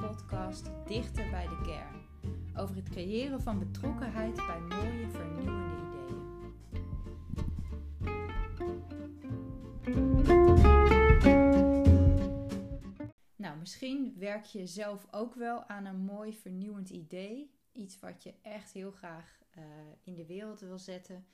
podcast Dichter bij de Kern. Over het creëren van betrokkenheid bij mooie, vernieuwende ideeën. Nou, misschien werk je zelf ook wel aan een mooi, vernieuwend idee. Iets wat je echt heel graag uh, in de wereld wil zetten.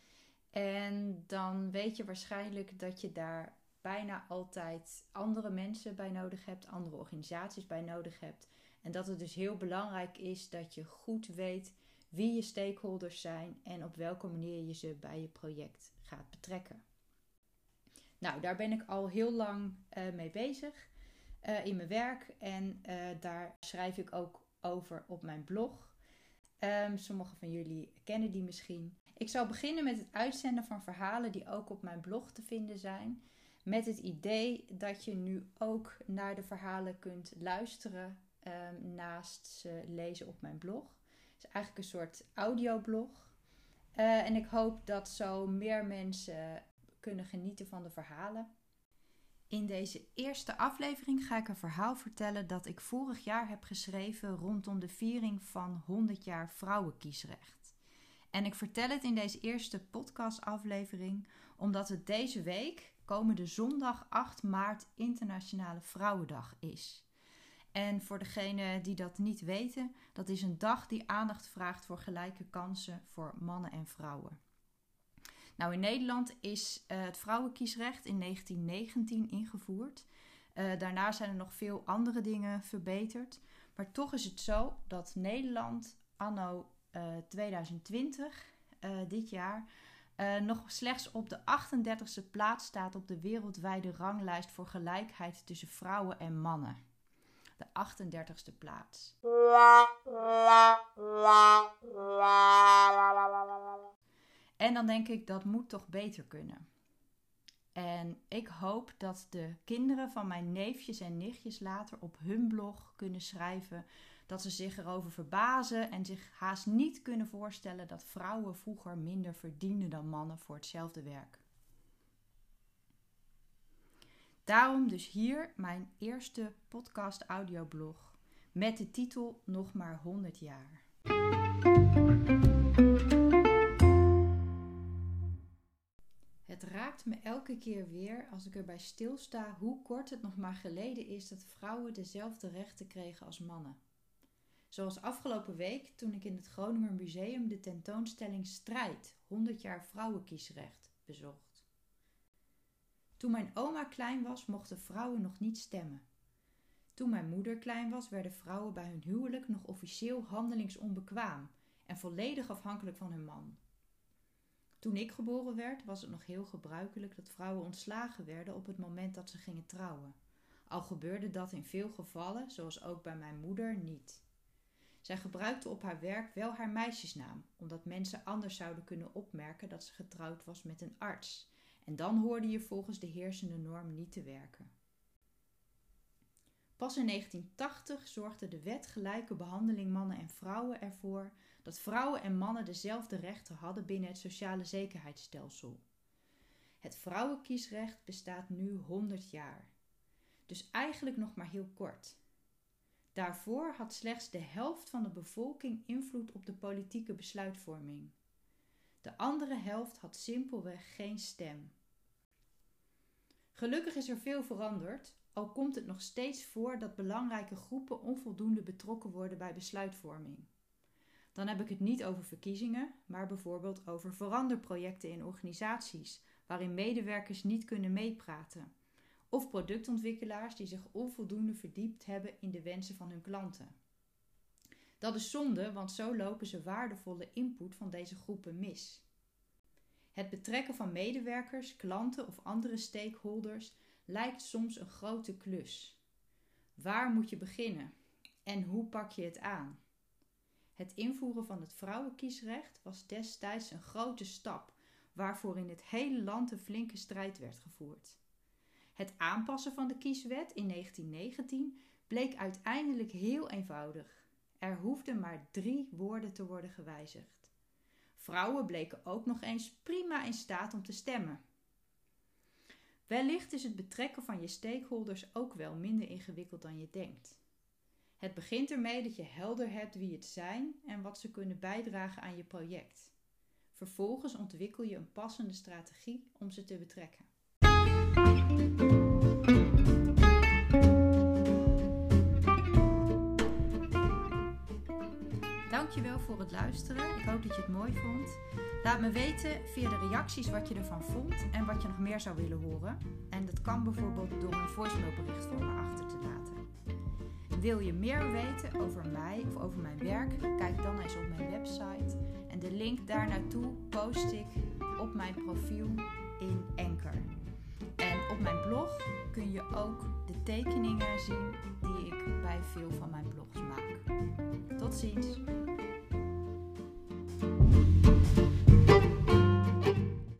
En dan weet je waarschijnlijk dat je daar bijna altijd andere mensen bij nodig hebt, andere organisaties bij nodig hebt. En dat het dus heel belangrijk is dat je goed weet wie je stakeholders zijn en op welke manier je ze bij je project gaat betrekken. Nou, daar ben ik al heel lang uh, mee bezig uh, in mijn werk en uh, daar schrijf ik ook over op mijn blog. Um, sommigen van jullie kennen die misschien. Ik zal beginnen met het uitzenden van verhalen die ook op mijn blog te vinden zijn. Met het idee dat je nu ook naar de verhalen kunt luisteren um, naast ze lezen op mijn blog. Het is eigenlijk een soort audioblog. Uh, en ik hoop dat zo meer mensen kunnen genieten van de verhalen. In deze eerste aflevering ga ik een verhaal vertellen dat ik vorig jaar heb geschreven rondom de viering van 100 jaar vrouwenkiesrecht. En ik vertel het in deze eerste podcastaflevering omdat het deze week, komende zondag 8 maart, Internationale Vrouwendag is. En voor degenen die dat niet weten, dat is een dag die aandacht vraagt voor gelijke kansen voor mannen en vrouwen. Nou, in Nederland is uh, het vrouwenkiesrecht in 1919 ingevoerd. Uh, daarna zijn er nog veel andere dingen verbeterd. Maar toch is het zo dat Nederland anno uh, 2020, dit jaar, nog slechts op de 38e plaats staat op de wereldwijde ranglijst voor gelijkheid tussen vrouwen en mannen de 38ste plaats. En dan denk ik dat moet toch beter kunnen. En ik hoop dat de kinderen van mijn neefjes en nichtjes later op hun blog kunnen schrijven dat ze zich erover verbazen en zich haast niet kunnen voorstellen dat vrouwen vroeger minder verdienden dan mannen voor hetzelfde werk. Daarom dus hier mijn eerste podcast audioblog met de titel Nog maar 100 jaar. Het raakt me elke keer weer als ik erbij stilsta hoe kort het nog maar geleden is dat vrouwen dezelfde rechten kregen als mannen. Zoals afgelopen week toen ik in het Groninger Museum de tentoonstelling Strijd 100 jaar vrouwenkiesrecht bezocht. Toen mijn oma klein was, mochten vrouwen nog niet stemmen. Toen mijn moeder klein was, werden vrouwen bij hun huwelijk nog officieel handelingsonbekwaam en volledig afhankelijk van hun man. Toen ik geboren werd, was het nog heel gebruikelijk dat vrouwen ontslagen werden op het moment dat ze gingen trouwen. Al gebeurde dat in veel gevallen, zoals ook bij mijn moeder, niet. Zij gebruikte op haar werk wel haar meisjesnaam, omdat mensen anders zouden kunnen opmerken dat ze getrouwd was met een arts en dan hoorde je volgens de heersende norm niet te werken. Pas in 1980 zorgde de wet gelijke behandeling mannen en vrouwen ervoor dat vrouwen en mannen dezelfde rechten hadden binnen het sociale zekerheidsstelsel. Het vrouwenkiesrecht bestaat nu 100 jaar, dus eigenlijk nog maar heel kort. Daarvoor had slechts de helft van de bevolking invloed op de politieke besluitvorming. De andere helft had simpelweg geen stem. Gelukkig is er veel veranderd, al komt het nog steeds voor dat belangrijke groepen onvoldoende betrokken worden bij besluitvorming. Dan heb ik het niet over verkiezingen, maar bijvoorbeeld over veranderprojecten in organisaties, waarin medewerkers niet kunnen meepraten. Of productontwikkelaars die zich onvoldoende verdiept hebben in de wensen van hun klanten. Dat is zonde, want zo lopen ze waardevolle input van deze groepen mis. Het betrekken van medewerkers, klanten of andere stakeholders lijkt soms een grote klus. Waar moet je beginnen en hoe pak je het aan? Het invoeren van het vrouwenkiesrecht was destijds een grote stap, waarvoor in het hele land een flinke strijd werd gevoerd. Het aanpassen van de kieswet in 1919 bleek uiteindelijk heel eenvoudig. Er hoefden maar drie woorden te worden gewijzigd. Vrouwen bleken ook nog eens prima in staat om te stemmen. Wellicht is het betrekken van je stakeholders ook wel minder ingewikkeld dan je denkt. Het begint ermee dat je helder hebt wie het zijn en wat ze kunnen bijdragen aan je project. Vervolgens ontwikkel je een passende strategie om ze te betrekken. Dankjewel voor het luisteren. Ik hoop dat je het mooi vond. Laat me weten via de reacties wat je ervan vond en wat je nog meer zou willen horen. En dat kan bijvoorbeeld door een voicemailbericht voor me achter te laten. Wil je meer weten over mij of over mijn werk? Kijk dan eens op mijn website. En de link daar naartoe post ik op mijn profiel in Anchor. En op mijn blog kun je ook de tekeningen zien die ik bij veel van mijn blogs maak. Tot ziens!